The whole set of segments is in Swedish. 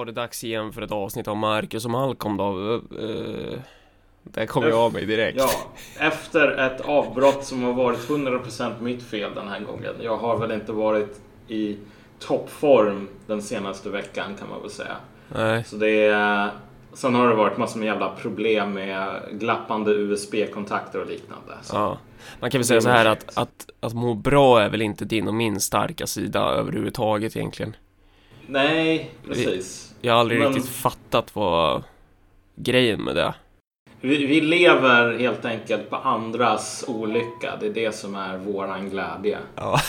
var det dags igen för ett avsnitt av Marcus och Malcolm då. Uh, där kom jag av mig direkt. Ja, efter ett avbrott som har varit 100% mitt fel den här gången. Jag har väl inte varit i toppform den senaste veckan kan man väl säga. Nej. Så det är... Sen har det varit massor med jävla problem med glappande USB-kontakter och liknande. Så. Ja. Man kan väl säga så här att, att, att må bra är väl inte din och min starka sida överhuvudtaget egentligen. Nej, precis. Jag har aldrig Men- riktigt fattat vad grejen med det. Vi, vi lever helt enkelt på andras olycka. Det är det som är våran glädje. Ja.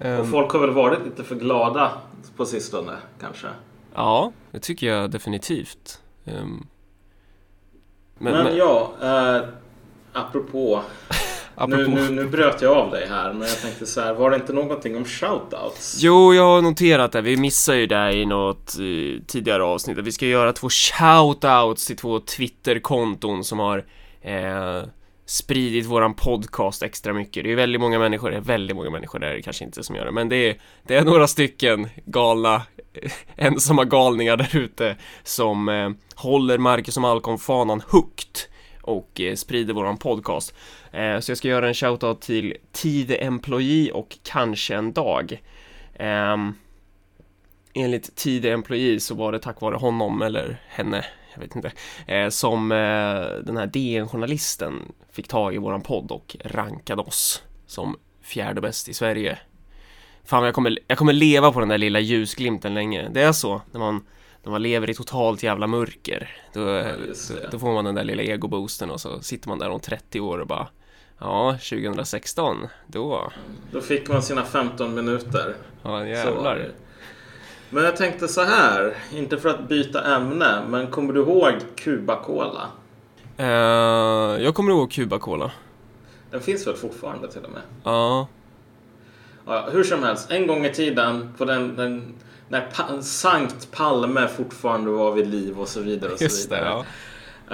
Eh, och folk har väl varit lite för glada på sistone kanske. ja, det tycker jag definitivt. Ehm, Men, men, men ja, eh, apropå. Apropå... Nu, nu, nu bröt jag av dig här, men jag tänkte så här. Var det inte någonting om shoutouts? Jo, jag har noterat det. Vi missade ju det i något eh, tidigare avsnitt. Vi ska göra två shoutouts till två Twitterkonton som har eh, spridit våran podcast extra mycket. Det är väldigt många människor, det är väldigt många människor där det kanske inte som gör det, men det är, det är några stycken galna, eh, ensamma galningar där ute som eh, håller Marcus och Malcolm-fanan högt och eh, sprider våran podcast. Eh, så jag ska göra en shoutout till Tide Employee och Kanske en dag. Ehm, enligt Tide Employee så var det tack vare honom eller henne, jag vet inte, eh, som den här DN-journalisten fick tag i våran podd och rankade oss som fjärde bäst i Sverige. Fan, jag kommer, jag kommer leva på den där lilla ljusglimten länge. Det är så när man, när man lever i totalt jävla mörker. Då, just då, då får man den där lilla egoboosten och så sitter man där om 30 år och bara Ja, 2016, då, Då fick man sina 15 minuter. ja jävlar. Men jag tänkte så här, inte för att byta ämne, men kommer du ihåg Cuba Cola? Eh, jag kommer ihåg Cuba Cola. Den finns väl fortfarande till och med? Ja, Ja, hur som helst, en gång i tiden på den, den när pa Sankt Palme fortfarande var vid liv och så vidare. Och så just det. vidare. Ja.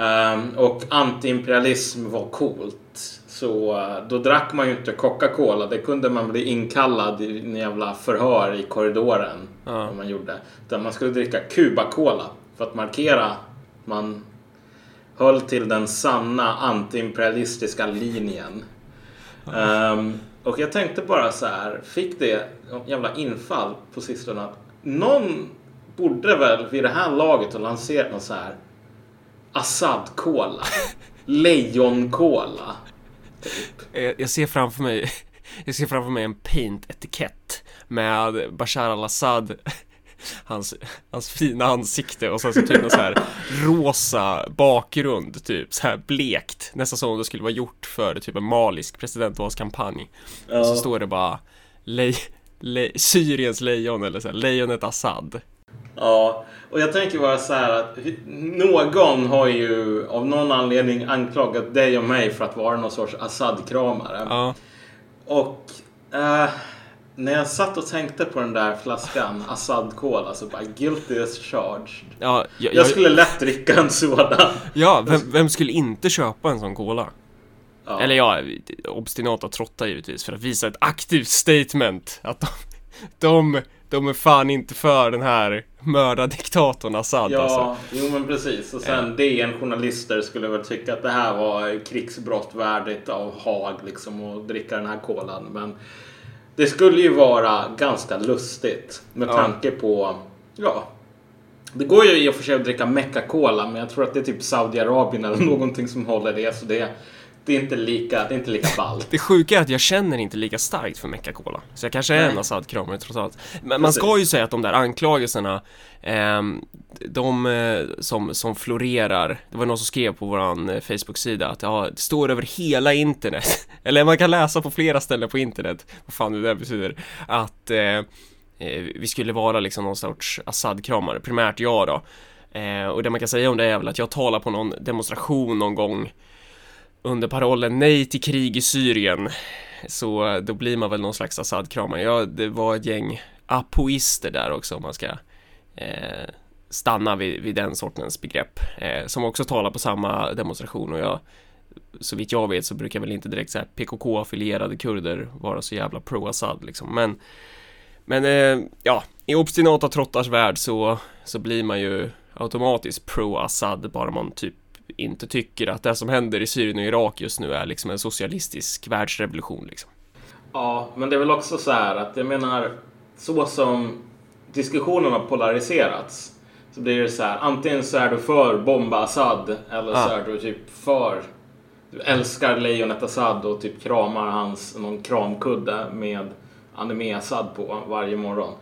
Ehm, och antiimperialism var coolt. Så eh, då drack man ju inte Coca-Cola. Det kunde man bli inkallad i en jävla förhör i korridoren. Ja. Man gjorde. Utan man skulle dricka Cuba-Cola. För att markera man höll till den sanna antiimperialistiska linjen. Ehm, och jag tänkte bara så här. Fick det jävla infall på sistone att någon borde väl vid det här laget ha lanserat någon så här Assad-cola. Lejon-cola. Jag, jag ser framför mig Jag ser framför mig en paint-etikett med Bashar al-Assad Hans, hans fina ansikte och sen så typ någon så här rosa bakgrund typ så här blekt Nästan som om det skulle vara gjort för typ en malisk presidentvalskampanj Och så står det bara le, le, Syriens lejon eller så här, lejonet Assad Ja, och jag tänker bara så här att någon har ju av någon anledning anklagat dig och mig för att vara någon sorts Assad-kramare. Ja, Och eh, när jag satt och tänkte på den där flaskan Assad-cola så bara guilty as charged. ja, jag, Jag skulle lätt dricka en sådan. ja vem, vem skulle inte köpa en sån cola? Ja. Eller ja, obstinata trottar givetvis för att visa ett aktivt statement att de, de, de är fan inte för den här mördardiktatorn Assad Ja, alltså. jo men precis. Och sen DN-journalister skulle väl tycka att det här var krigsbrott värdigt av Haag liksom att dricka den här kolan. Men det skulle ju vara ganska lustigt med Ja. tanke på, ja. Det går ju i och för sig att dricka Mecca-cola men jag tror att det är typ Saudiarabien eller någonting som håller det. Så det, det är inte lika, det är inte lika ballt. Det sjuka är att jag känner inte lika starkt för Mecca Cola. Så jag kanske är Nej. en Assad-kramare trots allt. Men man ska ju säga att de där anklagelserna, ehm, de eh, som, som florerar, det var någon som skrev på våran eh, Facebook-sida att ja, det står över hela internet, eller man kan läsa på flera ställen på internet, vad fan det där betyder, att eh, eh, vi skulle vara liksom någon sorts Assad-kramare, primärt jag då. Eh, och det man kan säga om det är väl att jag talar på någon demonstration någon gång under parollen nej till krig i Syrien så då blir man väl någon slags Assad-kramare. Ja, det var ett gäng apoister där också om man ska eh, stanna vid, vid den sortens begrepp eh, som också talar på samma demonstration och jag så vitt jag vet så brukar väl inte direkt så här PKK-affilierade kurder vara så jävla pro-Assad liksom men men eh, ja i obstinata trottars värld så, så blir man ju automatiskt pro-Assad bara man typ inte tycker att det som händer i Syrien och Irak just nu är liksom en socialistisk världsrevolution liksom. Ja, men det är väl också så här att jag menar så som diskussionen har polariserats så blir det så här antingen så är du för bomba Assad eller så Ja. är du typ för du älskar lejonet Assad och typ kramar hans någon kramkudde med anime Assad på varje morgon.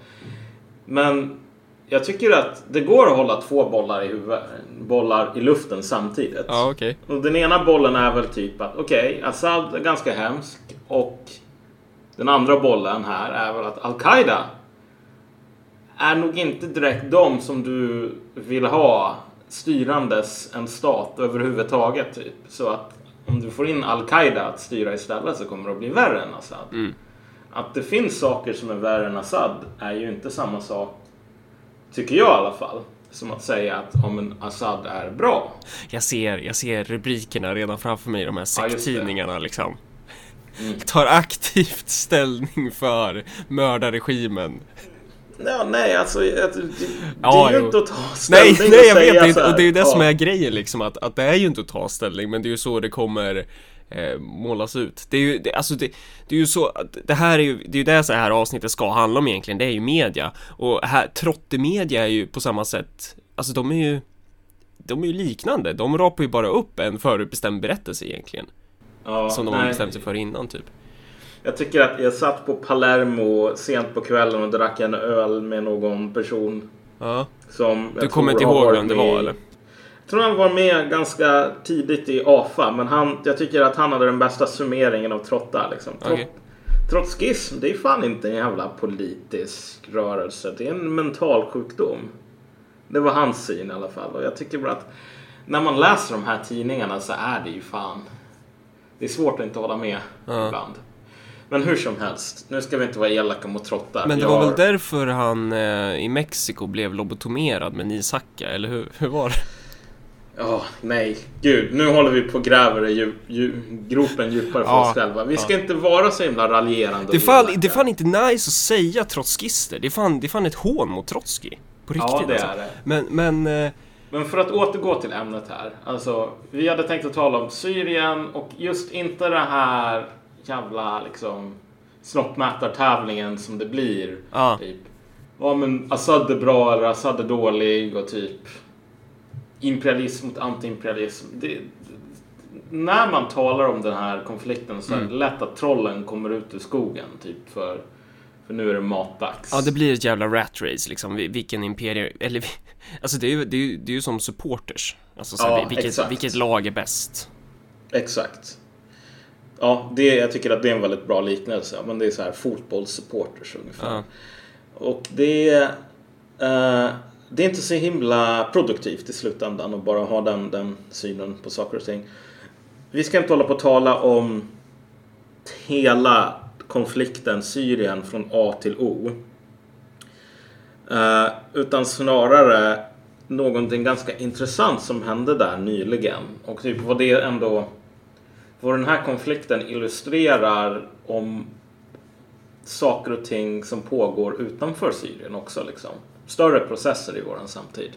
Men jag tycker att det går att hålla två bollar i, huvud, bollar i luften samtidigt. Ja, okej. Och den ena bollen är väl typ att okej, Assad är ganska hemsk och den andra bollen här är väl att Al-Qaida är nog inte direkt de som du vill ha styrandes en stat överhuvudtaget. Typ. Så att om du får in Al-Qaida att styra istället så kommer det att bli värre än Assad. Mm. Att det finns saker som är värre än Assad är ju inte samma sak, tycker jag i alla fall, som att säga att om en Assad är bra. Jag ser, jag ser rubrikerna redan framför mig de här Ja, sekttidningarna liksom. Mm. Tar aktivt ställning för mördarregimen. Ja, nej, alltså det, det, Ja, är ju jo. inte att ta Nej, ställning nej och jag vet här, och det är ju det ja. som är grejen liksom att, att det är ju inte att ta ställning men det är ju så det kommer eh, målas ut. Det är ju, det, alltså det, det är ju så, det här är ju, det är ju det så här avsnittet ska handla om egentligen, det är ju media. Och här, trottemedia är ju på samma sätt, alltså de är ju de är ju liknande, de rapar ju bara upp en förutbestämd berättelse egentligen. Ja, Som de har nej. bestämt sig för innan typ. Jag tycker att jag satt på Palermo sent på kvällen och drack en öl med någon person som... Ja. jag Du kommer inte har ihåg vem det var eller? Tror han var med ganska tidigt i AFA, men han, jag tycker att han hade den bästa summeringen av Trotta. Liksom. Trot, Okej. Trotskism, det är fan inte en jävla politisk rörelse. Det är en mental sjukdom. Det var hans syn i alla fall. Och jag tycker bara att när man läser de här tidningarna så är det ju fan... Det är svårt att inte hålla med Ja. ibland. Men hur som helst, nu ska vi inte vara elaka mot Trotta. Men det Jag var har- väl därför han eh, i Mexiko blev lobotomerad med Nisaka, eller hur, hur var det? Ja, nej. Gud, nu håller vi på och gräver i djup, djup, gropen djupare för Ja, oss själva. Vi ska ja. inte vara så himla raljerande. Det är fan, det fan inte nice att säga trotskister. Det är fan, det är fan ett hån mot Trotskij. På riktigt Ja, det alltså. är det. Men, men... Eh, Men för att återgå till ämnet här. Alltså, vi hade tänkt att tala om Syrien och just inte det här jävla liksom snoppmätartävlingen som det blir. ja. Typ. Ja men Assad är bra eller Assad är dålig och typ imperialism mot antiimperialism. Det, när man talar om den här konflikten så är det lätt att trollen kommer ut ur skogen typ för, för nu är det matdags. ja, det blir ett jävla rat race liksom. Vi- Vilken imperie... Eller... Alltså det är ju, det är ju, det är ju som supporters. Alltså så här, Ja, vilket, exakt. vilket lag är bäst? Exakt. Ja, det, jag tycker att det är en väldigt bra liknelse. Men det är så här fotbollssupporters ungefär. Ja. Och det, eh, det är inte så himla produktivt i slutändan att bara ha den, den synen på saker och ting. Vi ska inte hålla på att tala om hela konflikten Syrien från A till O. Eh, utan snarare någonting ganska intressant som hände där nyligen. Och typ vad det ändå vad den här konflikten illustrerar om saker och ting som pågår utanför Syrien också. Liksom. Större processer i våran samtid.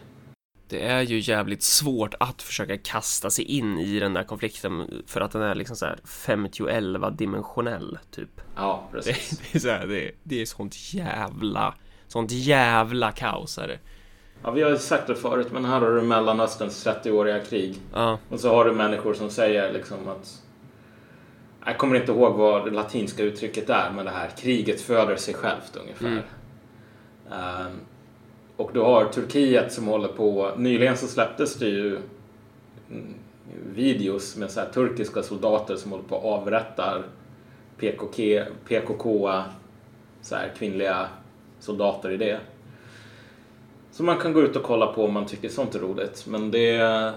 Det är ju jävligt svårt att försöka kasta sig in i den där konflikten för att den är liksom så här 50-11 dimensionell typ. Ja, Det, precis. det är så här, det, det är sånt jävla, sånt jävla kaos är det. Ja, vi har ju sagt det förut, men här har du Mellanösterns 30-åriga krig. Ja, Och så har du människor som säger liksom att jag kommer inte ihåg vad det latinska uttrycket är, men det här kriget föder sig självt ungefär. Mm. Ehm, och du har Turkiet som håller på, nyligen så släpptes det ju videos med så här turkiska soldater som håller på och avrättar PKK, PKK så här kvinnliga soldater i det. Så man kan gå ut och kolla på om man tycker sånt är roligt. Men det,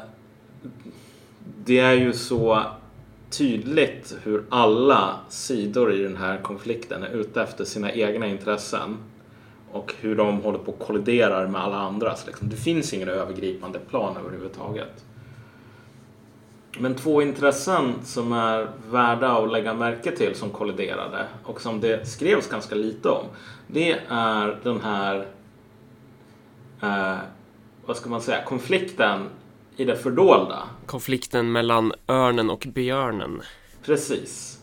det är ju så tydligt hur alla sidor i den här konflikten är ute efter sina egna intressen. Och hur de håller på och kolliderar med alla andras. Liksom. Det finns ingen övergripande plan överhuvudtaget. Men två intressen som är värda att lägga märke till som kolliderade och som det skrevs ganska lite om. Det är den här eh, vad ska man säga, konflikten i det fördolda. Konflikten mellan örnen och björnen. Precis.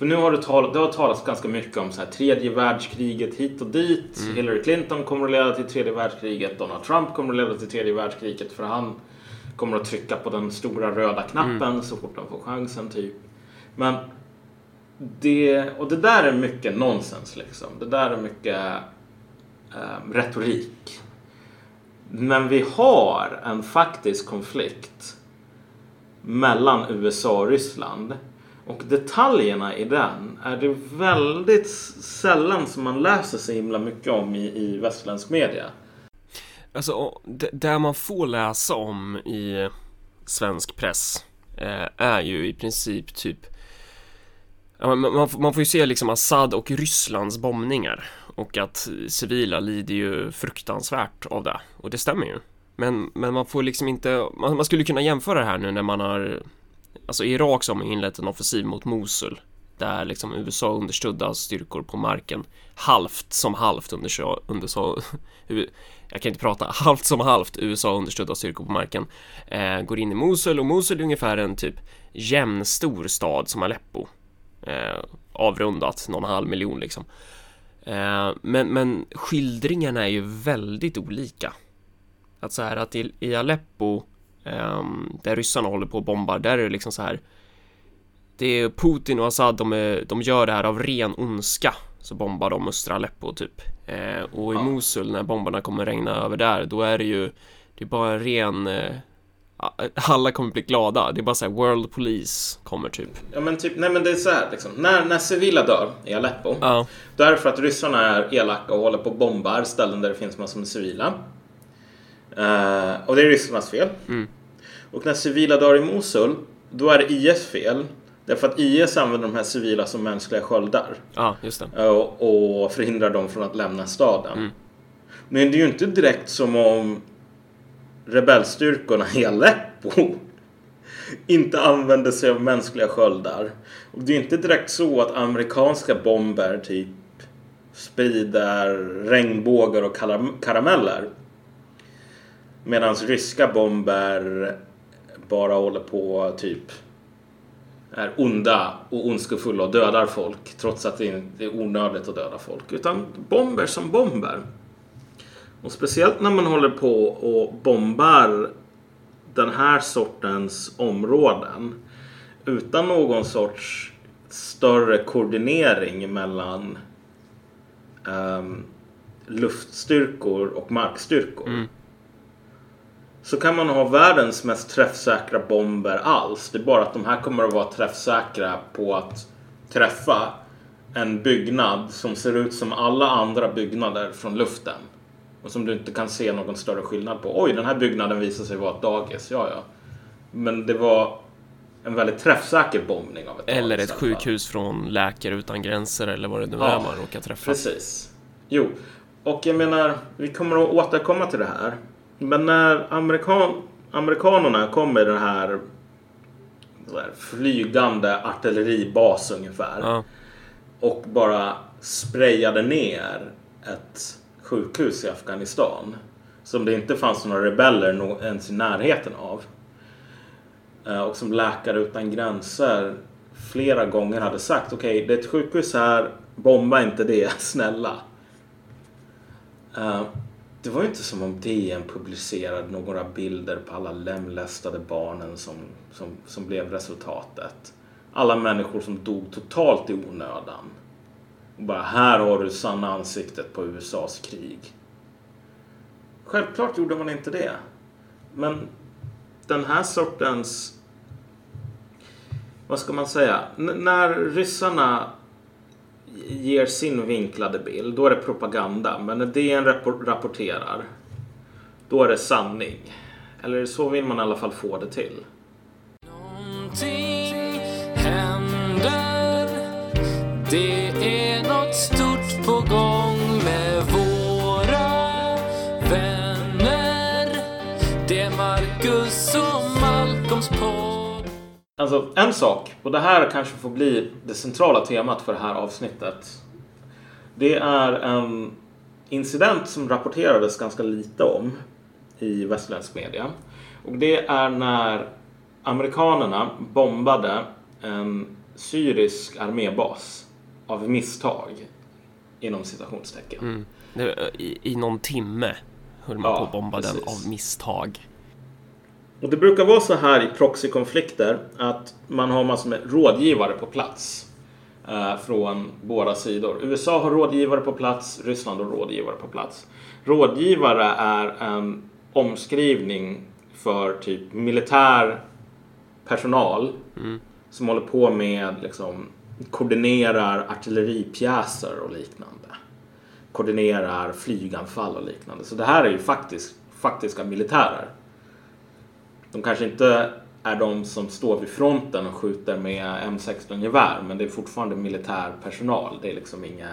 För nu har det, tal det har talats ganska mycket om så här, tredje världskriget hit och dit. Hillary Clinton kommer att leda till tredje världskriget. Donald Trump kommer att leda till tredje världskriget för han kommer att trycka på den stora röda knappen så fort han får chansen typ. Men det, och det där är mycket nonsens liksom. Det där är mycket eh, retorik. Men vi har en faktisk konflikt mellan USA och Ryssland. Och detaljerna i den är det väldigt sällan som man läser så himla mycket om i, i västerländsk media. Alltså, det, man får läsa om i svensk press eh, är ju i princip typ man, man, får- man får ju se liksom Assad och Rysslands bombningar och att civila lider ju fruktansvärt av det och det stämmer ju. Men, men man får liksom inte, man, man skulle kunna jämföra det här nu när man har Alltså i Irak så har man inlett en offensiv mot Mosul där liksom USA understödda styrkor på marken halvt som halvt under, under så, jag kan inte prata, halvt som halvt USA understödda styrkor på marken eh, går in i Mosul och Mosul är ungefär en typ jämnstor stad som Aleppo eh, avrundat någon halv miljon liksom. Eh, men, men skildringarna är ju väldigt olika. Att så här att i, i Aleppo där ryssarna håller på och bombar där är det liksom så här det är Putin och Assad, de, är, de gör det här av ren ondska. Så bombar de östra Aleppo typ. Eh, och i Ja. Mosul när bombarna kommer regna över där, då är det ju Det är bara en ren eh, Alla kommer bli glada. Det är bara så här World Police kommer typ. Ja men typ, nej men det är så här liksom. När, när civila dör i Aleppo. Ja, Då är det för att ryssarna är elaka och håller på och bombar ställen där det finns massor med civila. Eh, och det är ryssarnas fel. Mm. Och när civila dör i Mosul, då är det IS fel. Därför att IS använder de här civila som mänskliga sköldar. ja just eh, Och, och förhindrar dem från att lämna staden. Mm. Men det är ju inte direkt som om rebellstyrkorna i Aleppo inte använder sig av mänskliga sköldar. Och det är inte direkt så att amerikanska bomber typ sprider regnbågar och karam- karameller. Medan ryska bomber bara håller på typ är onda och ondskefulla och dödar folk trots att det är onödigt att döda folk. Utan bomber som bomber. Och speciellt när man håller på och bombar den här sortens områden utan någon sorts större koordinering mellan um, luftstyrkor och markstyrkor. Mm. Så kan man ha världens mest träffsäkra bomber alls. Det är bara att de här kommer att vara träffsäkra på att träffa en byggnad som ser ut som alla andra byggnader från luften. Och som du inte kan se någon större skillnad på. Oj, den här byggnaden visar sig vara ett dagis. Ja, ja. Men det var en väldigt träffsäker bombning av ett Eller dagis ett alla fall. sjukhus från Läkare Utan Gränser eller vad det nu Ja, är man råkar träffa. Precis. Jo, och jag menar, vi kommer att återkomma till det här. Men när amerikan, amerikanerna kom med den här, här flygande artilleribas ungefär Ja, och bara sprayade ner ett sjukhus i Afghanistan som det inte fanns några rebeller ens i närheten av. Eh, Och som Läkare Utan Gränser flera gånger hade sagt okej, det är ett sjukhus här, bomba inte det, snälla. Det var ju inte som om DN publicerade några bilder på alla lemlästade barnen som, som, som blev resultatet. Alla människor som dog totalt i onödan. Och bara här har du sanna ansiktet på USAs krig. Självklart gjorde man inte det. Men den här sortens... Vad ska man säga? N- när ryssarna ger sin vinklade bild, då är det propaganda. Men när DN rapporterar, då är det sanning. Eller så vill man i alla fall få det till. Någonting händer Det är något stort på gång med våra vänner Det är Marcus och Malcolms podd Alltså en sak, och det här kanske får bli det centrala temat för det här avsnittet. Det är en incident som rapporterades ganska lite om i västerländsk media. Och det är när amerikanerna bombade en syrisk armébas av misstag inom citationstecken. Mm. I, I någon timme höll man Ja, på att bomba den av misstag. Och det brukar vara så här i proxykonflikter att man har massor med rådgivare på plats eh, från båda sidor. USA har rådgivare på plats, Ryssland har rådgivare på plats. Rådgivare är en omskrivning för typ militär personal som håller på med liksom koordinerar artilleripjäser och liknande. Koordinerar flyganfall och liknande. Så det här är ju faktiskt, faktiska militärer. De kanske inte är de som står vid fronten och skjuter med M16-gevär men det är fortfarande militär personal. Det är liksom inga...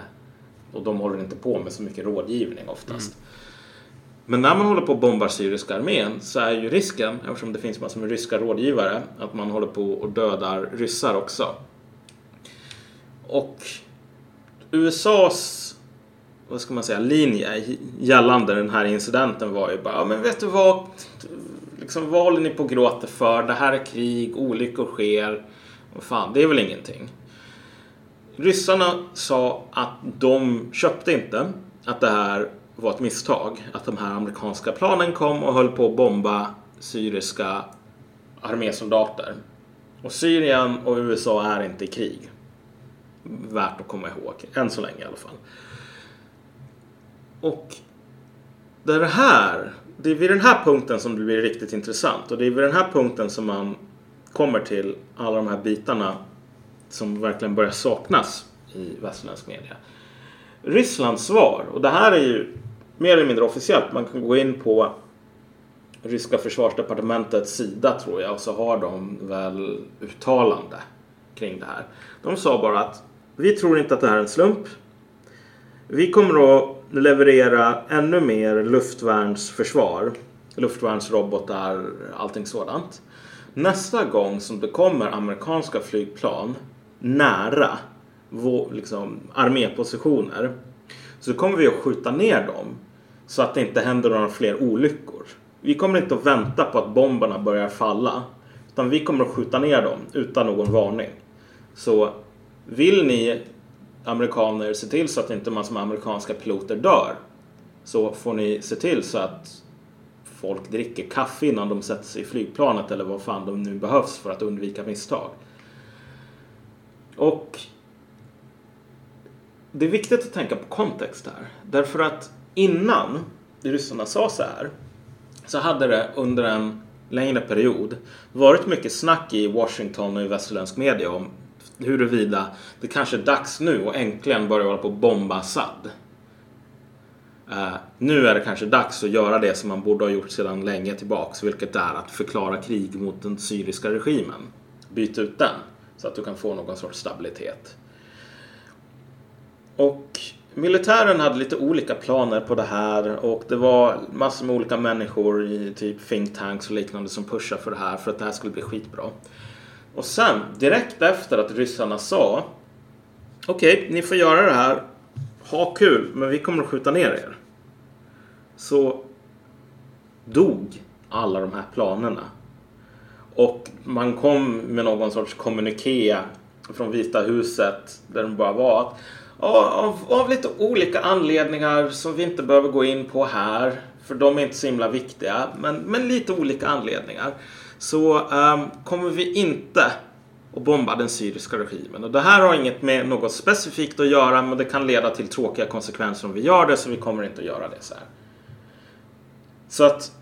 Och de håller inte på med så mycket rådgivning oftast. Men när man håller på och bombar syriska armén så är ju risken, eftersom det finns massor med ryska rådgivare, att man håller på och dödar ryssar också. Och USAs vad ska man säga, linje gällande den här incidenten var ju bara, ja, men vet du vad, liksom, vad håller ni på och gråter för? Det här är krig, olyckor sker. Och fan, det är väl ingenting. Ryssarna sa att de köpte inte att det här var ett misstag. Att de här amerikanska planen kom och höll på att bomba syriska armésoldater. Och Syrien och USA är inte i krig. Värt att komma ihåg, än så länge i alla fall. Och det är det här, det är vid den här punkten som det blir riktigt intressant och det är vid den här punkten som man kommer till alla de här bitarna som verkligen börjar saknas i västerländsk media. Rysslands svar, och det här är ju mer eller mindre officiellt, man kan gå in på ryska försvarsdepartementets sida tror jag och så har de väl uttalande kring det här. De sa bara att vi tror inte att det här är en slump. Vi kommer att leverera ännu mer luftvärnsförsvar, luftvärnsrobotar, allting sådant. Nästa gång som det kommer amerikanska flygplan nära vår, liksom, armépositioner så kommer vi att skjuta ner dem så att det inte händer några fler olyckor. Vi kommer inte att vänta på att bomberna börjar falla utan vi kommer att skjuta ner dem utan någon varning. Så vill ni amerikaner se till så att inte massor med amerikanska piloter dör så får ni se till så att folk dricker kaffe innan de sätter sig i flygplanet eller vad fan de nu behövs för att undvika misstag. Och det är viktigt att tänka på kontext här. Därför att innan ryssarna sa så här så hade det under en längre period varit mycket snack i Washington och i västerländsk media om huruvida det kanske är dags nu och äntligen börja hålla på att bomba Assad. Uh, nu är det kanske dags att göra det som man borde ha gjort sedan länge tillbaks, vilket är att förklara krig mot den syriska regimen. Byt ut den så att du kan få någon sorts stabilitet. Och militären hade lite olika planer på det här och det var massor med olika människor i typ think tanks och liknande som pushade för det här för att det här skulle bli skitbra. Och sen direkt efter att ryssarna sa okej, okay, ni får göra det här, ha kul, men vi kommer att skjuta ner er. Så dog alla de här planerna. Och man kom med någon sorts kommuniké från Vita huset där de bara var att av, av lite olika anledningar som vi inte behöver gå in på här, för de är inte så himla viktiga, men, men lite olika anledningar, så um, kommer vi inte att bomba den syriska regimen. Och det här har inget med något specifikt att göra, men det kan leda till tråkiga konsekvenser om vi gör det, så vi kommer inte att göra det så här. Så att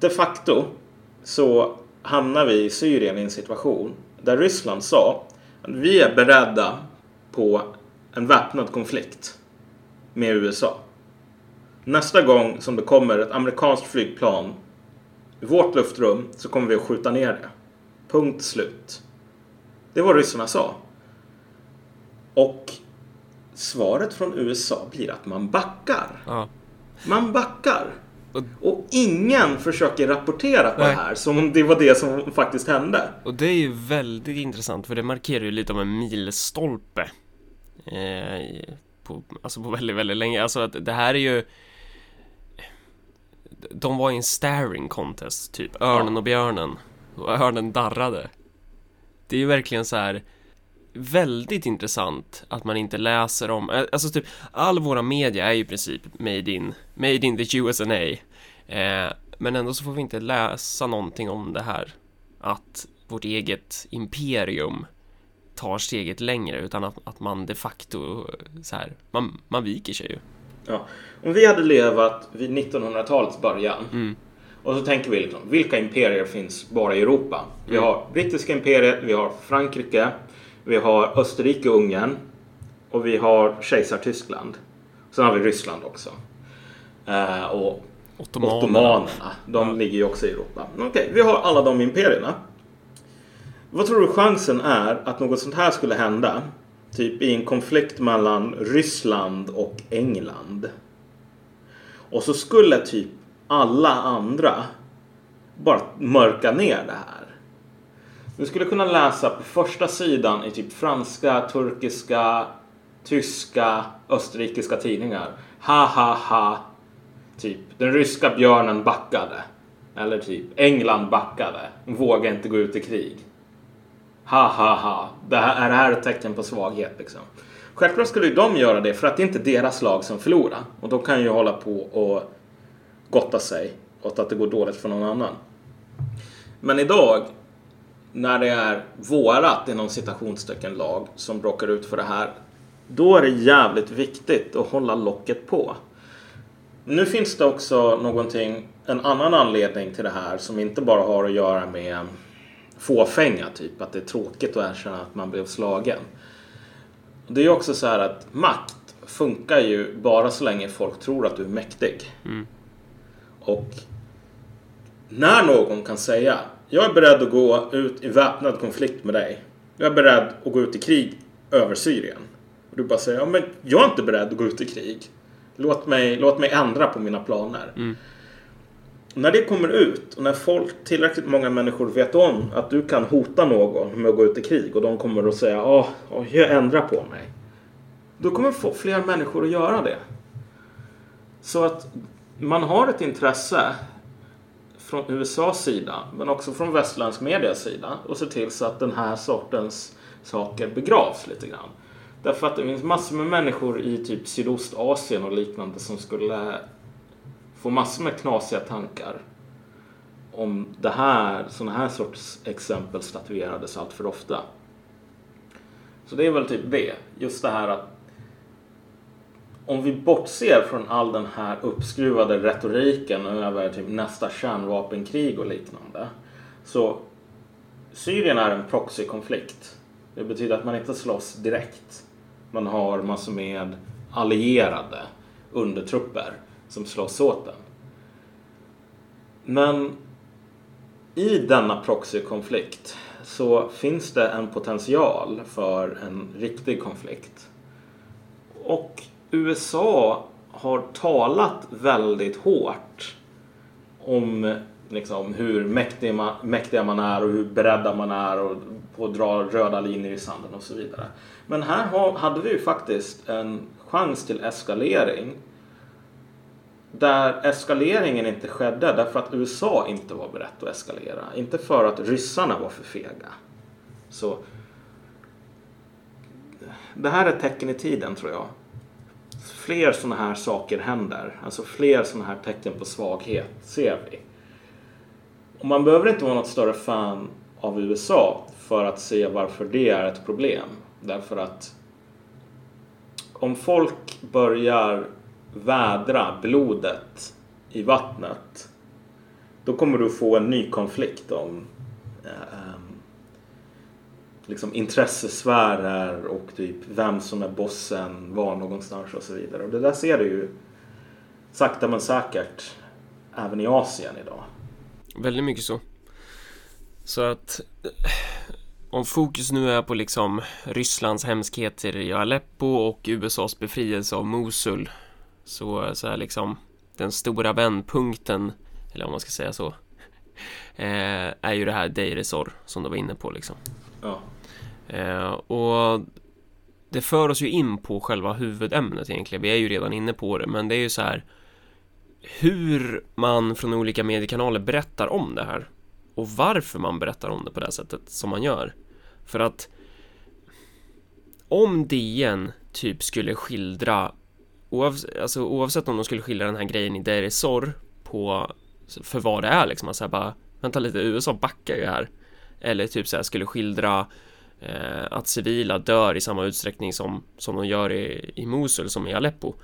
de facto så hamnar vi i Syrien i en situation där Ryssland sa att vi är beredda på en väpnad konflikt med USA. Nästa gång som det kommer ett amerikanskt flygplan i vårt luftrum så kommer vi att skjuta ner det. Punkt slut. Det var ryssarna sa. Och svaret från USA blir att man backar. Ja. Man backar. Och- ingen försöker rapportera på Nej. det här som om det var det som faktiskt hände. Och det är ju väldigt intressant för det markerar ju lite av en milstolpe eh, på, alltså på väldigt, väldigt länge. Alltså att det här är ju de var i en staring contest, typ Örnen och björnen. Och örnen darrade. Det är ju verkligen så här väldigt intressant att man inte läser om, eh, alltså typ all våra media är ju i princip made in, made in the USA. Eh, men ändå så får vi inte läsa någonting om det här. Att vårt eget imperium tar steget längre utan att, att man de facto eh, så här, man, man viker sig ju. Ja. Om vi hade levat vid 1900-talets början Mm. och så tänker vi liksom, vilka imperier finns bara i Europa? Vi Mm. har brittiska imperiet, vi har Frankrike, vi har Österrike och Ungern och vi har Kejsartyskland. Sen har vi Ryssland också. Eh, och Ottomanerna. Ottomanerna, de ligger ju också i Europa. Okej, vi har alla de imperierna. Vad tror du chansen är att något sånt här skulle hända? Typ i en konflikt mellan Ryssland och England. Och så skulle typ alla andra bara mörka ner det här. Du skulle kunna läsa på första sidan i typ franska, turkiska, tyska, österrikiska tidningar. Ha ha ha. Typ den ryska björnen backade. Eller typ England backade. Vågade inte gå ut i krig. Ha ha ha. Det här, är det här ett tecken på svaghet liksom? Självklart skulle ju de göra det för att det är inte deras lag som förlorar. Och de kan ju hålla på och gotta sig åt att det går dåligt för någon annan. Men idag när det är vårat inom citationstecken lag som råkar ut för det här. Då är det jävligt viktigt att hålla locket på. Nu finns det också någonting, en annan anledning till det här som inte bara har att göra med fåfänga, typ att det är tråkigt att erkänna att man blev slagen. Det är ju också så här att makt funkar ju bara så länge folk tror att du är mäktig. Och när någon kan säga jag är beredd att gå ut i väpnad konflikt med dig. Jag är beredd att gå ut i krig över Syrien. Och du bara säger ja, men jag är inte beredd att gå ut i krig. Låt mig, låt mig ändra på mina planer. När det kommer ut och när folk, tillräckligt många människor vet om att du kan hota någon med att gå ut i krig och de kommer att säga ja, jag ändrar på mig. Då kommer få fler människor att göra det. Så att man har ett intresse från USAs sida men också från västerländsk medias sida och se till så att den här sortens saker begravs lite grann. Därför att det finns massor med människor i typ Sydostasien och liknande som skulle får massor med knasiga tankar om det här, sådana här sorts exempel statuerades allt för ofta. Så det är väl typ det. Just det här att om vi bortser från all den här uppskruvade retoriken över typ nästa kärnvapenkrig och liknande. Så Syrien är en proxykonflikt. Det betyder att man inte slåss direkt. Man har massor med allierade undertrupper som slåss åt den. Men i denna proxykonflikt så finns det en potential för en riktig konflikt. Och USA har talat väldigt hårt om liksom, hur mäktig man, mäktiga man är och hur beredda man är och på att dra röda linjer i sanden och så vidare. Men här har, hade vi ju faktiskt en chans till eskalering där eskaleringen inte skedde därför att USA inte var berett att eskalera. Inte för att ryssarna var för fega. Så det här är ett tecken i tiden tror jag. Fler sådana här saker händer. Alltså fler sådana här tecken på svaghet ser vi. Och man behöver inte vara något större fan av USA för att se varför det är ett problem. Därför att om folk börjar vädra blodet i vattnet då kommer du få en ny konflikt om eh, liksom intressesfärer och typ vem som är bossen, var någonstans och så vidare. Och det där ser du ju sakta men säkert även i Asien idag. Väldigt mycket så. Så att eh, om fokus nu är på liksom Rysslands hemskheter i Aleppo och USAs befrielse av Mosul så, så är liksom den stora vändpunkten, eller om man ska säga så, eh, är ju det här Deir ez-Zor som du var inne på liksom. Ja. Eh, och det för oss ju in på själva huvudämnet egentligen. Vi är ju redan inne på det, men det är ju så här hur man från olika mediekanaler berättar om det här och varför man berättar om det på det sättet som man gör. För att om DN typ skulle skildra oavsett, alltså, oavsett om de skulle skildra den här grejen i Deresor på för vad det är liksom, alltså bara vänta lite, USA backar ju här. Eller typ så här skulle skildra eh, att civila dör i samma utsträckning som, som de gör i, i Mosul som i Aleppo.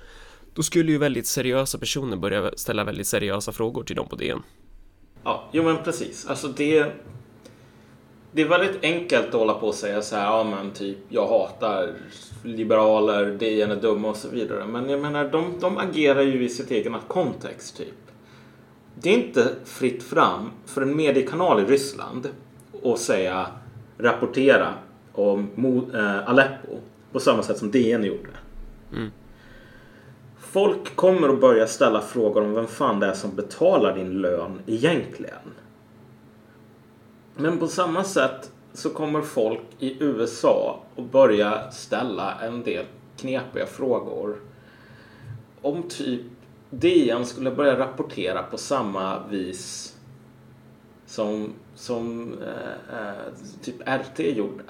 Då skulle ju väldigt seriösa personer börja ställa väldigt seriösa frågor till dem på DN. Ja, jo men precis. Alltså det... Det är väldigt enkelt att hålla på och säga så här, ja men typ, jag hatar liberaler, DN är dumma och så vidare. Men jag menar, de, de agerar ju i sitt egna kontext typ. Det är inte fritt fram för en mediekanal i Ryssland att säga, rapportera om äh, Aleppo på samma sätt som DN gjorde. Mm. Folk kommer att börja ställa frågor om vem fan det är som betalar din lön egentligen. Men på samma sätt så kommer folk i USA att börja ställa en del knepiga frågor. Om typ DN skulle börja rapportera på samma vis som, som eh, eh, typ RT gjorde.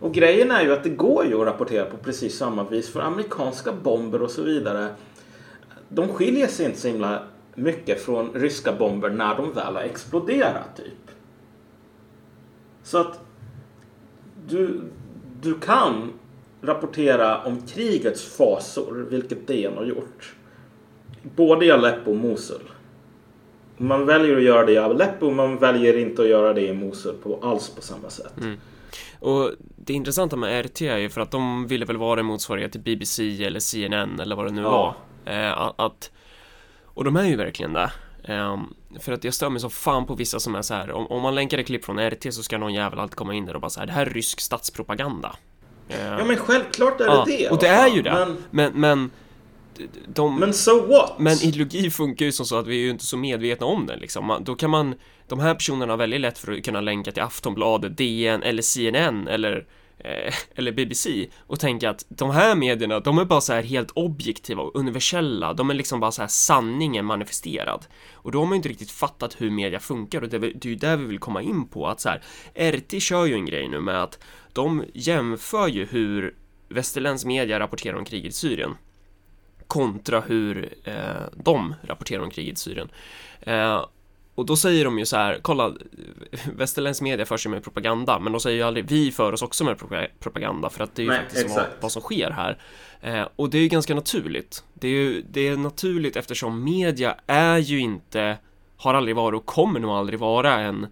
Och grejen är ju att det går ju att rapportera på precis samma vis för amerikanska bomber och så vidare. De skiljer sig inte så himla mycket från ryska bomber när de väl har exploderat typ. Så att du, du kan rapportera om krigets fasor, vilket DN har gjort. Både i Aleppo och Mosul. Man väljer att göra det i Aleppo, man väljer inte att göra det i Mosul på, alls på samma sätt. Mm. Och det intressanta med RT är ju för att de ville väl vara en motsvarighet till BBC eller CNN eller vad det nu Ja. var. Eh, att, och de är ju verkligen det. Eh, för att jag stör mig så fan på vissa som är så här, om, om man länkar ett klipp från RT så ska någon jävel alltid komma in där och bara så här, det här är rysk statspropaganda. Eh, Ja men självklart är det ja, det. och det är ju det. Men, Men, men, de, men so what? men ideologi funkar ju som så att vi är ju inte så medvetna om den liksom. Man, då kan man, de här personerna har väldigt lätt för att kunna länka till Aftonbladet, DN eller CNN eller eh, eller BBC och tänka att de här medierna, de är bara så här helt objektiva och universella. De är liksom bara så här sanningen manifesterad. Och då har man ju inte riktigt fattat hur media funkar och det, är det är ju där vi vill komma in på att så här, RT kör ju en grej nu med att de jämför ju hur västerländsk media rapporterar om kriget i Syrien kontra hur eh, de rapporterar om kriget i Syrien. Eh, och då säger de ju så här, kolla, västerländsk media för sig med propaganda, men de säger ju aldrig vi för oss också med propa- propaganda, för att det är ju Nej, faktiskt vad, vad som sker här. Eh, och det är ju ganska naturligt. Det är ju det är naturligt eftersom media är ju inte, har aldrig varit och kommer nog aldrig vara en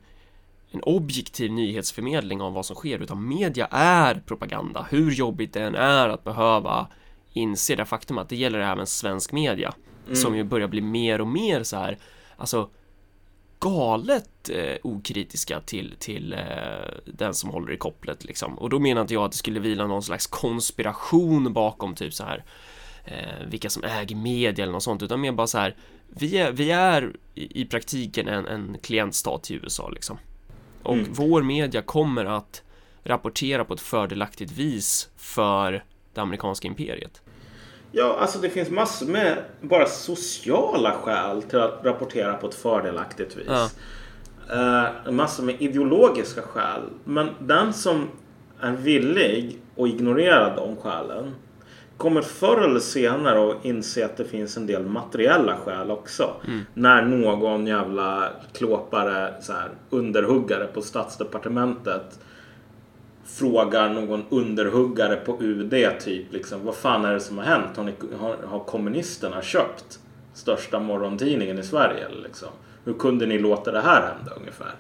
en objektiv nyhetsförmedling av vad som sker, utan media är propaganda. Hur jobbigt det än är att behöva inse det faktum att det gäller även svensk media, som ju börjar bli mer och mer så här, alltså galet eh, okritiska till, till eh, den som håller i kopplet liksom. Och då menar inte jag att det skulle vila någon slags konspiration bakom typ så här eh, vilka som äger media eller något sånt, utan mer bara så här vi är, vi är i, i praktiken en, en klientstat till USA liksom. Och Mm. vår media kommer att rapportera på ett fördelaktigt vis för det amerikanska imperiet. Ja, alltså det finns massor med bara sociala skäl till att rapportera på ett fördelaktigt vis. Ja. Eh, massor med ideologiska skäl. Men den som är villig att ignorera de skälen kommer förr eller senare att inse att det finns en del materiella skäl också. När någon jävla klåpare, så här, underhuggare på statsdepartementet frågar någon underhuggare på UD typ liksom vad fan är det som har hänt? Har, ni, har, har kommunisterna köpt största morgontidningen i Sverige? Liksom? Hur kunde ni låta det här hända ungefär?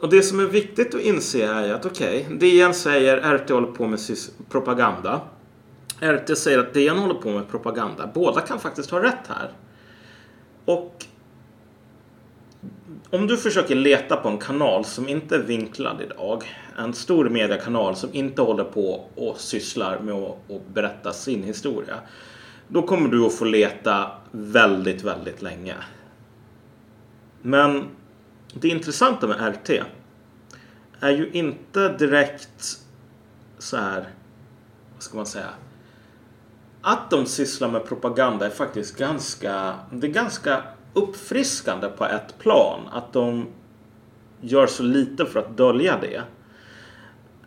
Och det som är viktigt att inse är att okej, DN säger RT håller på med propaganda. RT säger att DN håller på med propaganda. Båda kan faktiskt ha rätt här. Och om du försöker leta på en kanal som inte är vinklad idag, en stor mediekanal som inte håller på och sysslar med att, berätta sin historia, då kommer du att få leta väldigt, väldigt länge. Men det intressanta med RT är ju inte direkt så här vad ska man säga, att de sysslar med propaganda är faktiskt ganska, det är ganska uppfriskande på ett plan. Att de gör så lite för att dölja det.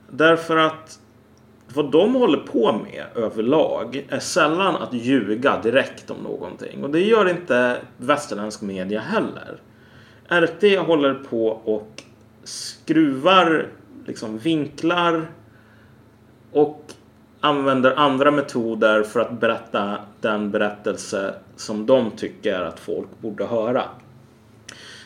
Därför att vad de håller på med överlag är sällan att ljuga direkt om någonting. Och det gör inte västerländsk media heller. RT håller på och skruvar liksom vinklar och använder andra metoder för att berätta den berättelse som de tycker att folk borde höra.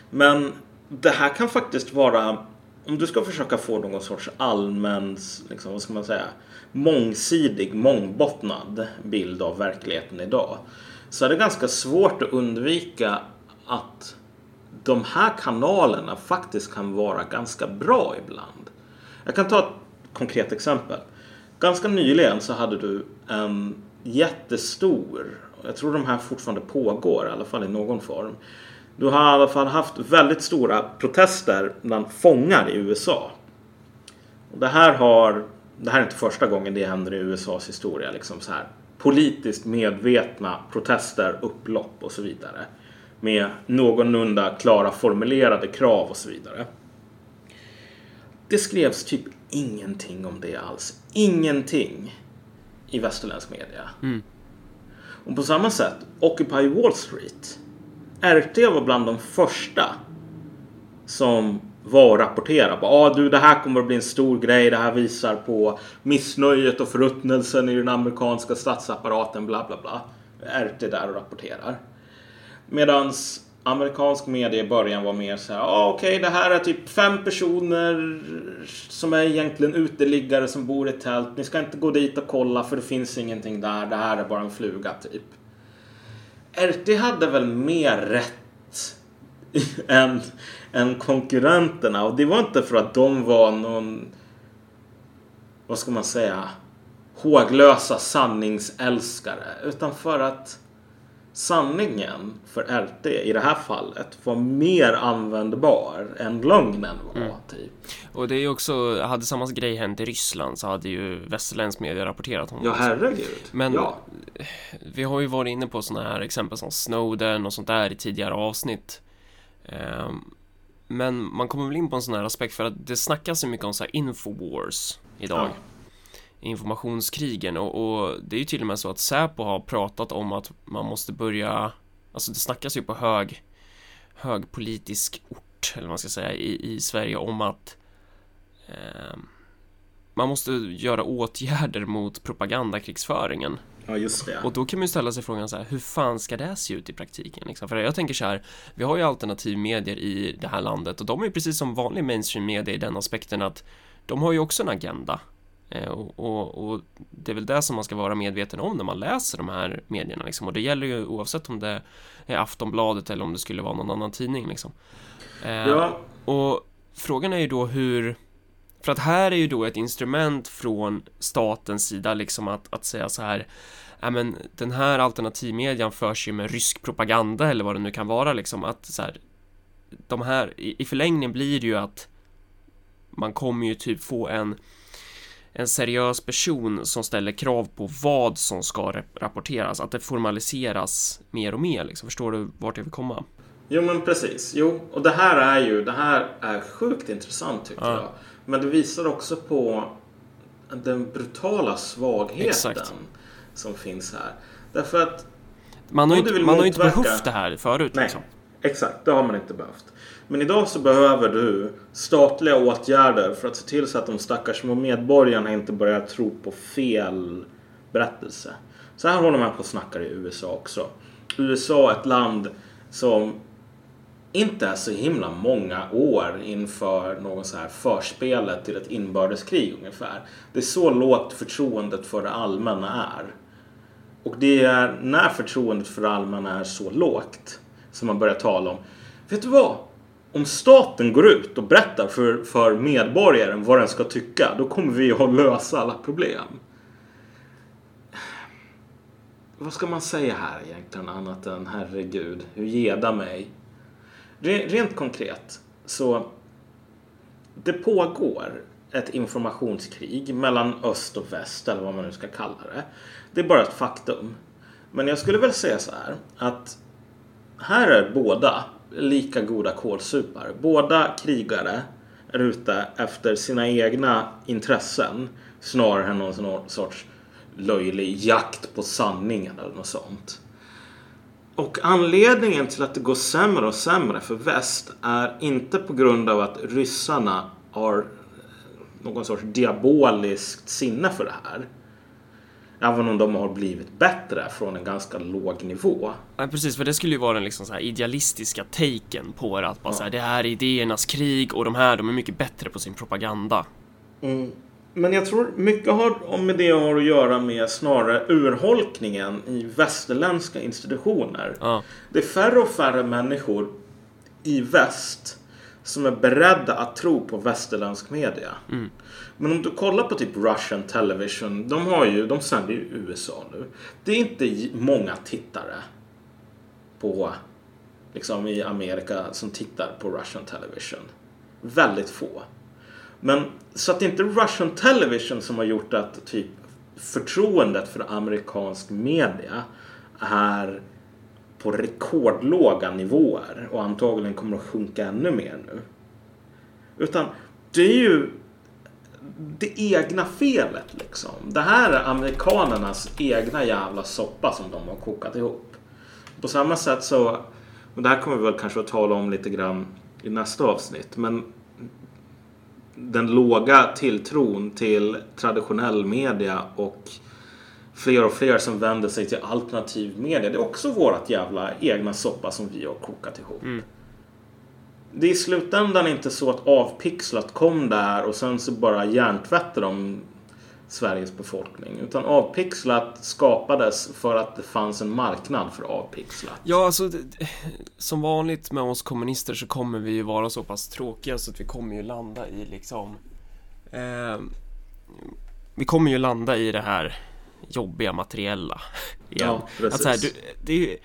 Men det här kan faktiskt vara, om du ska försöka få någon sorts allmän, liksom, vad ska man säga, mångsidig, mångbottnad bild av verkligheten idag. Så är det ganska svårt att undvika att de här kanalerna faktiskt kan vara ganska bra ibland. Jag kan ta ett konkret exempel. Ganska nyligen så hade du en jättestor, jag tror de här fortfarande pågår, i alla fall i någon form. Du har i alla fall haft väldigt stora protester bland fångar i USA. Och det här har, det här är inte första gången det händer i USAs historia. Liksom så här, politiskt medvetna protester, upplopp och så vidare. Med någorlunda klara formulerade krav och så vidare. Det skrevs typ ingenting om det alls. Ingenting i västerländsk media. Mm. Och på samma sätt, Occupy Wall Street. RT var bland de första som var och rapporterade ah, du det här kommer att bli en stor grej. Det här visar på missnöjet och förruttnelsen i den amerikanska statsapparaten bla bla bla. RT där och rapporterar. Medans amerikansk media i början var mer så här, ah, okej okay, det här är typ fem personer som är egentligen uteliggare som bor i tält. Ni ska inte gå dit och kolla för det finns ingenting där. Det här är bara en fluga typ. RT hade väl mer rätt än, än konkurrenterna och det var inte för att de var någon, vad ska man säga, håglösa sanningsälskare utan för att sanningen för RT i det här fallet var mer användbar än lögnen var. Mm. Typ. Och det är ju också, hade samma grej hänt i Ryssland så hade ju västerländsk media rapporterat om det. Ja, herregud. Men ja. vi har ju varit inne på sådana här exempel som Snowden och sånt där i tidigare avsnitt. Ehm, men man kommer väl in på en sån här aspekt för att det snackas så mycket om så här infowars idag. Ja informationskrigen och, och, det är ju till och med så att Säpo har pratat om att man måste börja, alltså det snackas ju på hög, hög politisk ort, eller vad man ska säga, i, i Sverige om att eh, man måste göra åtgärder mot propagandakrigsföringen. Ja, just det. Och då kan man ju ställa sig frågan så här, hur fan ska det se ut i praktiken? Liksom? För jag tänker så här, vi har ju alternativmedier i det här landet och de är ju precis som vanlig mainstream media i den aspekten att de har ju också en agenda och, och, och, det är väl det som man ska vara medveten om när man läser de här medierna liksom. och det gäller ju oavsett om det är Aftonbladet eller om det skulle vara någon annan tidning liksom. Eh, ja. Och frågan är ju då hur för att här är ju då ett instrument från statens sida liksom att, att säga så här ja men den här alternativmedian förs ju med rysk propaganda eller vad det nu kan vara liksom att så här de här i, i förlängningen blir det ju att man kommer ju typ få en en seriös person som ställer krav på vad som ska rapporteras, att det formaliseras mer och mer. Liksom. Förstår du vart jag vill komma? Jo, men precis. Jo, och det här är ju, det här är sjukt intressant tycker ja. jag. Men det visar också på den brutala svagheten Exakt. som finns här. Därför att man har inte, man har inte behövt det här förut. Nej, liksom. exakt. Det har man inte behövt. Men idag så behöver du statliga åtgärder för att se till så att de stackars små medborgarna inte börjar tro på fel berättelse. Så här håller man på och snackar i USA också. USA är ett land som inte är så himla många år inför någon så här förspelet till ett inbördeskrig ungefär. Det är så lågt förtroendet för det allmänna är. Och det är när förtroendet för det allmänna är så lågt som man börjar tala om. Vet du vad? Om staten går ut och berättar för, för medborgaren vad den ska tycka, då kommer vi att lösa alla problem. Vad ska man säga här egentligen annat än herregud, hur geda mig? Rent konkret så det pågår ett informationskrig mellan öst och väst eller vad man nu ska kalla det. Det är bara ett faktum. Men jag skulle väl säga så här att här är båda lika goda kålsupare. Båda krigare är ute efter sina egna intressen snarare än någon sorts löjlig jakt på sanningen eller något sånt. Och anledningen till att det går sämre och sämre för väst är inte på grund av att ryssarna har någon sorts diaboliskt sinne för det här. Även om de har blivit bättre från en ganska låg nivå. Ja, precis, för det skulle ju vara den liksom så här idealistiska taken på det. Att bara ja. så här, det här är idéernas krig och de här, de är mycket bättre på sin propaganda. Mm. Men jag tror mycket har med det har att göra med snarare urholkningen i västerländska institutioner. Ja. Det är färre och färre människor i väst som är beredda att tro på västerländsk media. Mm. Men om du kollar på typ Russian Television. De, har ju, de sänder ju USA nu. Det är inte många tittare på liksom i Amerika som tittar på Russian Television. Väldigt få. Men så att det är inte Russian Television som har gjort att typ förtroendet för amerikansk media är på rekordlåga nivåer och antagligen kommer att sjunka ännu mer nu. Utan det är ju det egna felet liksom. Det här är amerikanernas egna jävla soppa som de har kokat ihop. På samma sätt så, och det här kommer vi väl kanske att tala om lite grann i nästa avsnitt, men den låga tilltron till traditionell media och fler och fler som vänder sig till alternativ media. Det är också vårat jävla egna soppa som vi har kokat ihop. Mm. Det är i slutändan inte så att avpixlat kom där och sen så bara hjärntvättade de Sveriges befolkning. Utan avpixlat skapades för att det fanns en marknad för avpixlat. Ja, alltså som vanligt med oss kommunister så kommer vi ju vara så pass tråkiga så att vi kommer ju landa i liksom eh, Vi kommer ju landa i det här jobbiga materiella igen. Ja, precis. Att så här, du, det,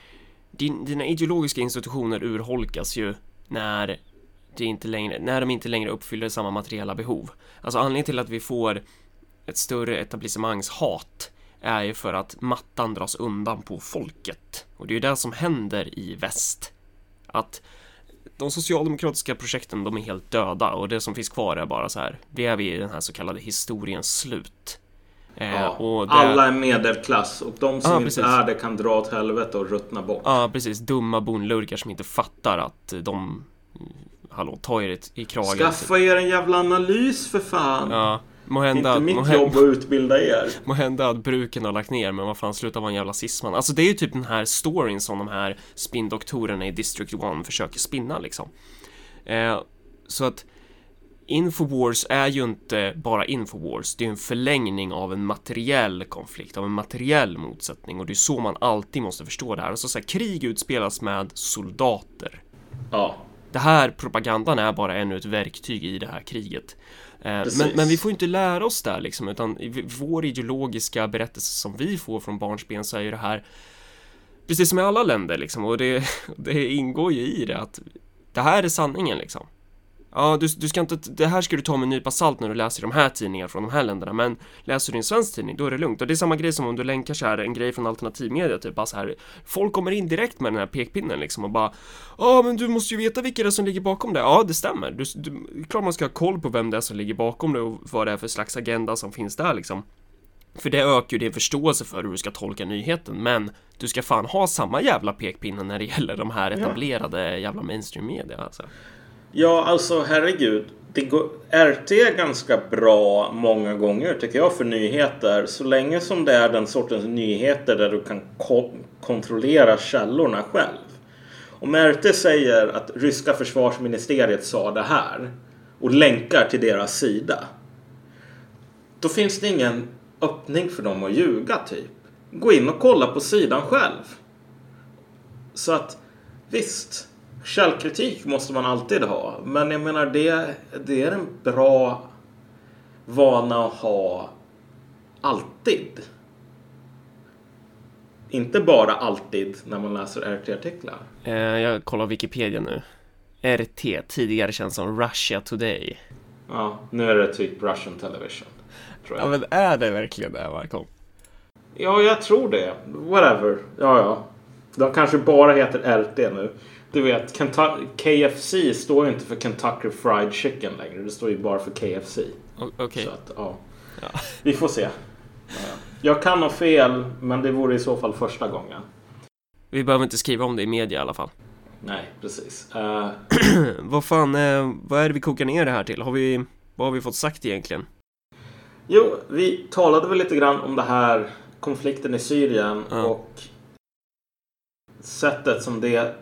din, dina ideologiska institutioner urholkas ju när det inte längre, när de inte längre uppfyller samma materiella behov. Alltså anledningen till att vi får ett större etablissemangshat är ju för att mattan dras undan på folket. Och det är ju det som händer i väst. Att de socialdemokratiska projekten, de är helt döda och det som finns kvar är bara så här, det är vi i den här så kallade historiens slut. Eh, ja, det... Alla är medelklass och de som ja, inte är det kan dra åt helvete och ruttna bort. Ja, precis. Dumma bonlurkar som inte fattar att de... Hallå, ta er i kragen. Skaffa er en jävla analys för fan. Ja. Måhända, inte mitt måhända, jobb att utbilda er. Måhända att bruken har lagt ner, men vad fan, sluta vara en jävla sisman. Alltså det är ju typ den här storyn som de här spindoktorerna i District 1 försöker spinna liksom. Eh, så att Infowars är ju inte bara Infowars, det är en förlängning av en materiell konflikt, av en materiell motsättning och det är så man alltid måste förstå det här. Alltså så här, krig utspelas med soldater. Ja. Det här propagandan är bara ännu ett verktyg i det här kriget. Eh, men, men, vi får inte lära oss där liksom, utan vår ideologiska berättelse som vi får från barnsben så är ju det här precis som i alla länder liksom, och det, det ingår ju i det att det här är sanningen liksom. Ja, du, du ska inte, det här ska du ta med en nypa salt när du läser de här tidningarna från de här länderna, men läser du en svensk tidning, då är det lugnt. Och det är samma grej som om du länkar så här en grej från alternativmedia, typ bara så här, folk kommer in direkt med den här pekpinnen liksom och bara Ja, men du måste ju veta vilka det är som ligger bakom det. Ja, det stämmer. Du, du, klart man ska ha koll på vem det är som ligger bakom det och vad det är för slags agenda som finns där liksom. För det ökar ju din förståelse för hur du ska tolka nyheten, men du ska fan ha samma jävla pekpinne när det gäller de här etablerade jävla mainstream media alltså. Ja, alltså herregud. Det går, RT är ganska bra många gånger tycker jag för nyheter. Så länge som det är den sortens nyheter där du kan ko kontrollera källorna själv. Om RT säger att ryska försvarsministeriet sa det här och länkar till deras sida. Då finns det ingen öppning för dem att ljuga typ. Gå in och kolla på sidan själv. Så att visst. Källkritik måste man alltid ha. Men jag menar det, det är en bra vana att ha alltid. Inte bara alltid när man läser RT-artiklar. Eh, jag kollar Wikipedia nu. RT, tidigare känd som Russia Today. Ja, nu är det typ Russian television. Tror jag. Ja men är det verkligen det Malcolm? Ja, jag tror det. Whatever. Ja, ja. De kanske bara heter LT nu. Du vet, Kentu- KFC står ju inte för Kentucky Fried Chicken längre. Det står ju bara för KFC. Okej. Så att, ja. Ja. Vi får se. Ja. Jag kan ha fel, men det vore i så fall första gången. Vi behöver inte skriva om det i media i alla fall. Nej, precis. Eh, vad fan, eh, vad är det vi kokar ner det här till? Har vi, vad har vi fått sagt egentligen? jo, vi talade väl lite grann om det här konflikten i Syrien Ja. och sättet som det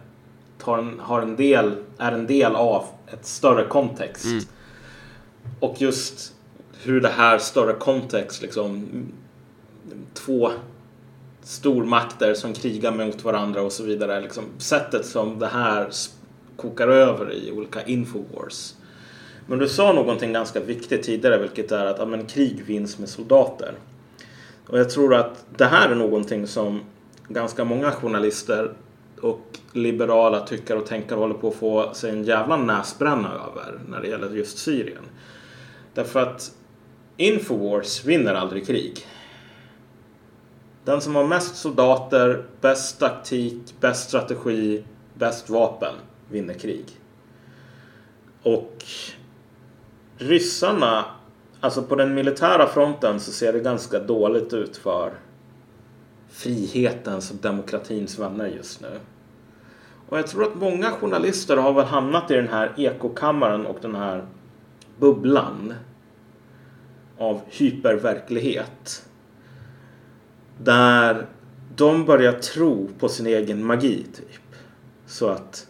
tar en, har en del, är en del av ett större kontext. Mm. Och just hur det här större kontext, liksom två stormakter som krigar mot varandra och så vidare. Liksom, sättet som det här kokar över i olika infowars. Men du sa någonting ganska viktigt tidigare, vilket är att ja, men, krig vinns med soldater. Och jag tror att det här är någonting som ganska många journalister och liberala tyckare och tänkare håller på att få sig en jävla näsbränna över när det gäller just Syrien. Därför att Infowars vinner aldrig krig. Den som har mest soldater, bäst taktik, bäst strategi, bäst vapen vinner krig. Och ryssarna, alltså på den militära fronten så ser det ganska dåligt ut för frihetens och demokratins vänner just nu. Och jag tror att många journalister har väl hamnat i den här ekokammaren och den här bubblan av hyperverklighet. Där de börjar tro på sin egen magi typ. Så att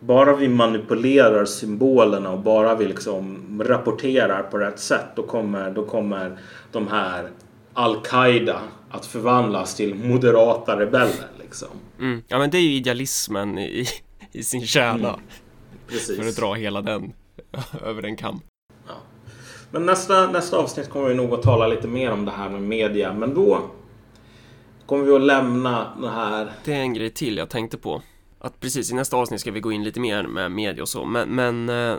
bara vi manipulerar symbolerna och bara vi liksom rapporterar på rätt sätt då kommer, då kommer de här Al-Qaida att förvandlas till moderata rebeller liksom. Mm. Ja men det är ju idealismen i, i sin kärna. Mm. Precis. För att dra hela den över en kam. Men nästa, nästa avsnitt kommer vi nog att tala lite mer om det här med media. Men då kommer vi att lämna det här. Det är en grej till jag tänkte på. Att precis i nästa avsnitt ska vi gå in lite mer med media och så. Men, men eh,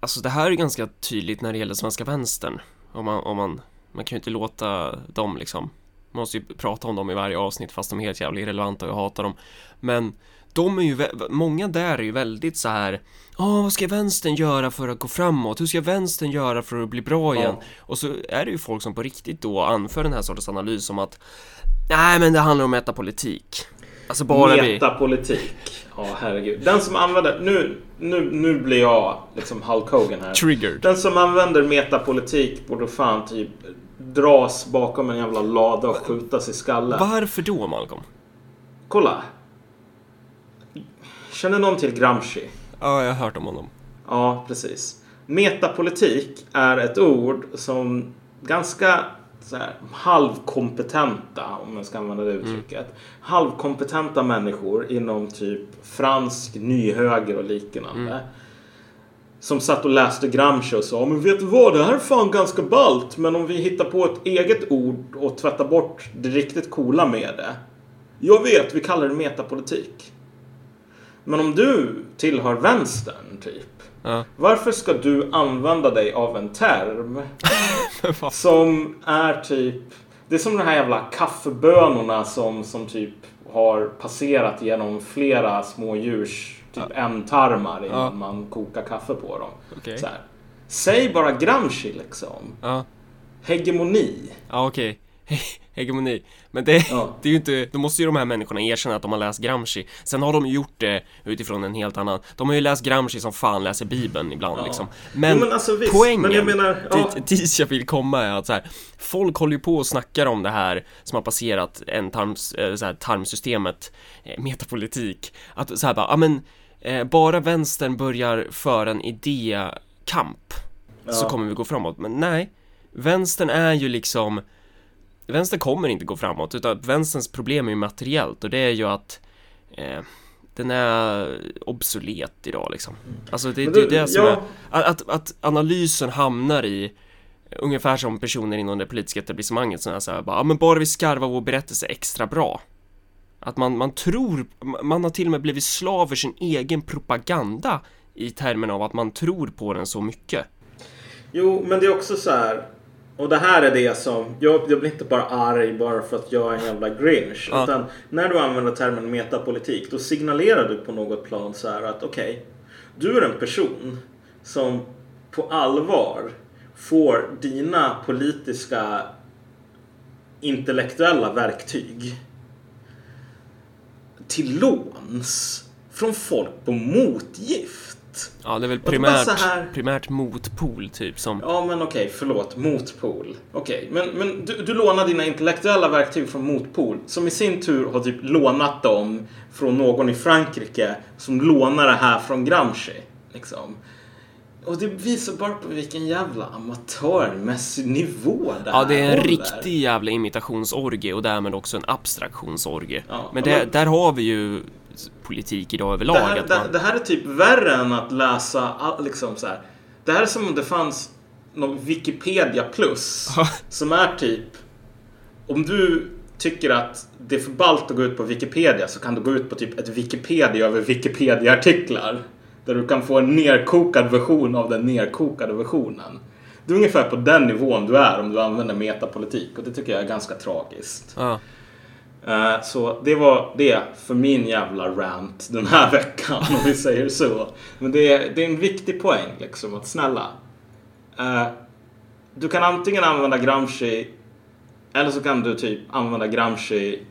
alltså det här är ganska tydligt när det gäller svenska vänstern. Om man, om man, man kan ju inte låta dem liksom. Man måste ju prata om dem i varje avsnitt fast de är helt jävla irrelevanta och jag hatar dem. Men de är ju, många där är ju väldigt så här. Ja, vad ska vänstern göra för att gå framåt? Hur ska vänstern göra för att bli bra igen? Ja. Och så är det ju folk som på riktigt då anför den här sortens analys om att Nej, men det handlar om metapolitik. Alltså bara. Metapolitik. Ja, herregud. Den som använder... Nu, nu, nu blir jag liksom Hulk Hogan här. Triggered. Den som använder metapolitik borde fan typ dras bakom en jävla lada och skjutas i skallen. Varför då, Malcolm? Kolla. Känner någon till Gramsci? Ja, jag har hört om honom. Ja, precis. Metapolitik är ett ord som ganska så här, halvkompetenta, om man ska använda det uttrycket. Halvkompetenta människor inom typ fransk nyhöger och liknande. Som satt och läste Gramsci och sa Men vet du vad, det här är fan ganska ballt. Men om vi hittar på ett eget ord och tvättar bort det riktigt coola med det. Jag vet, vi kallar det metapolitik. Men om du tillhör vänstern, typ. Ja. Varför ska du använda dig av en term som är typ... Det är som de här jävla kaffebönorna som, som typ har passerat genom flera små djurs typ ändtarmar innan Ja. man kokar kaffe på dem. Okej. Så här. Säg bara Gramsci liksom. Ja, Hegemoni. ja okej. Hegemoni. Men det, Ja. det är ju inte, då måste ju de här människorna erkänna att de har läst Gramsci. Sen har de gjort det utifrån en helt annan. De har ju läst Gramsci som fan läser Bibeln ibland Ja. liksom. Men, Jo, men alltså, visst. poängen Men jag menar, ja. dit, dit jag vill komma är att så här, folk håller ju på och snackar om det här som har passerat en tarms, eh, så här, tarmsystemet, eh, metapolitik. Att så här bara, ja men eh, bara vänstern börjar föra en idékamp så Ja. kommer vi gå framåt. Men nej, vänstern är ju liksom Vänstern kommer inte gå framåt utan vänsterns problem är ju materiellt och det är ju att eh, den är obsolet idag liksom. Alltså det, Men det är det som ja. är, att, att, analysen hamnar i ungefär som personer inom det politiska etablissemanget som är så här bara, ja men bara vi skarvar vår berättelse extra bra. Att man, man tror, man har till och med blivit slav för sin egen propaganda i termen av att man tror på den så mycket. Jo, men det är också så här. Och det här är det som, jag, jag blir inte bara arg bara för att jag är en jävla grinch. Ja. Utan när du använder termen metapolitik då signalerar du på något plan så här att okej, du är en person som på allvar får dina politiska intellektuella verktyg till låns från folk på motgift. Ja, det är väl primärt, här- primärt motpol typ som... Ja, men okej, förlåt. Motpol. Okej, men, men du, du lånar dina intellektuella verktyg från Motpol som i sin tur har typ lånat dem från någon i Frankrike som lånar det här från Gramsci. Liksom. Och det visar bara på vilken jävla amatörmässig nivå det Ja, det är här en håller. riktig jävla imitationsorgie och därmed också en abstraktionsorgie. Ja, men det, men- där har vi ju politik idag överlag. Det här, det, man, det här är typ värre än att läsa liksom så här. Det här är som om det fanns någon Wikipedia plus som är typ om du tycker att det är för ballt att gå ut på Wikipedia så kan du gå ut på typ ett Wikipedia över Wikipedia-artiklar. Där du kan få en nerkokad version av den nerkokade versionen. Det är ungefär på den nivån du är om du använder metapolitik och det tycker jag är ganska tragiskt. ja. Eh, Så det var det för min jävla rant den här veckan om vi säger så. Men det är, det är en viktig poäng liksom att snälla. eh, Du kan antingen använda Gramsci eller så kan du typ använda Gramsci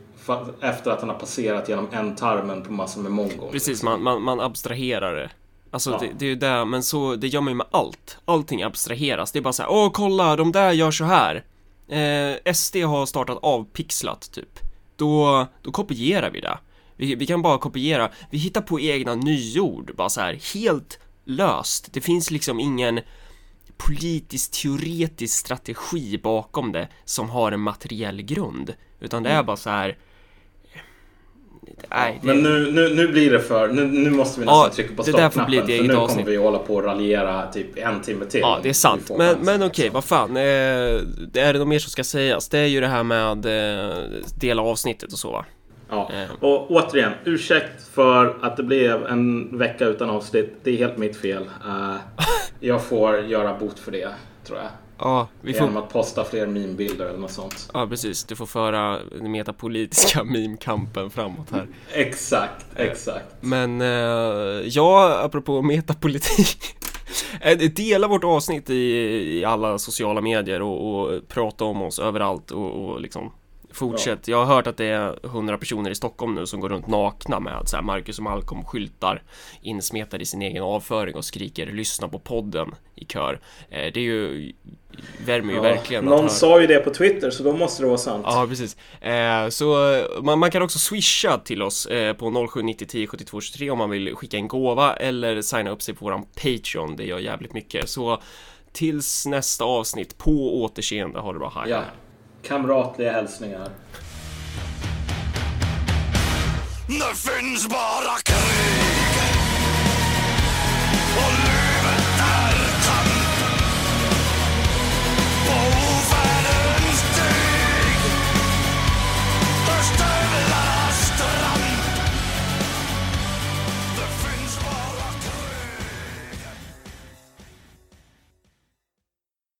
efter att han har passerat genom ändtarmen på massor med mongo. Precis, man, man, man abstraherar det. Alltså Ja. det, det är ju det, men så, det gör man ju med allt. Allting abstraheras. Det är bara så här, åh kolla, de där gör så här. Eh, SD har startat avpixlat typ. Då, då kopierar vi det. Vi, vi kan bara kopiera. Vi hittar på egna nyord, bara så här, helt löst. Det finns liksom ingen politisk teoretisk strategi bakom det som har en materiell grund. Utan det är bara så här. Nej, det, Men nu, nu, nu blir det för... Nu, nu måste vi Ja, nästan trycka på stoppknappen. För nu kommer vi hålla på och raljera typ en timme till. Ja, det är sant. Men, men okej, liksom. vad fan. Eh, det är det något mer som ska sägas? Det är ju det här med eh, dela avsnittet och så va? Ja. Eh. Och återigen, ursäkt för att det blev en vecka utan avsnitt. Det är helt mitt fel. Eh, jag får göra bot för det, tror jag. Ja, vi Genom får... att posta fler meme-bilder eller något sånt. Ja, precis. Du får föra den metapolitiska meme-kampen framåt här. Exakt, exakt. Men, eh, ja, apropå metapolitik. Eh, Dela vårt avsnitt i, i alla sociala medier och, och prata om oss överallt och, och liksom Fortsätt. Jag har hört att det är 100 personer i Stockholm nu som går runt nakna med så här Marcus och Malcolm skyltar insmetade i sin egen avföring och skriker lyssna på podden i kör. Eh, Det är ju värmer ju verkligen att Någon sa ju det på Twitter så då måste det vara sant. Ja, precis. Eh, så man, man kan också swisha till oss eh, på 0790 10 72 23 om man vill skicka en gåva eller signa upp sig på våran Patreon. Det gör jävligt mycket. Så tills nästa avsnitt, på återseende. Ha det bra, hej. Ja. Kamratliga hälsningar. Det finns bara krig och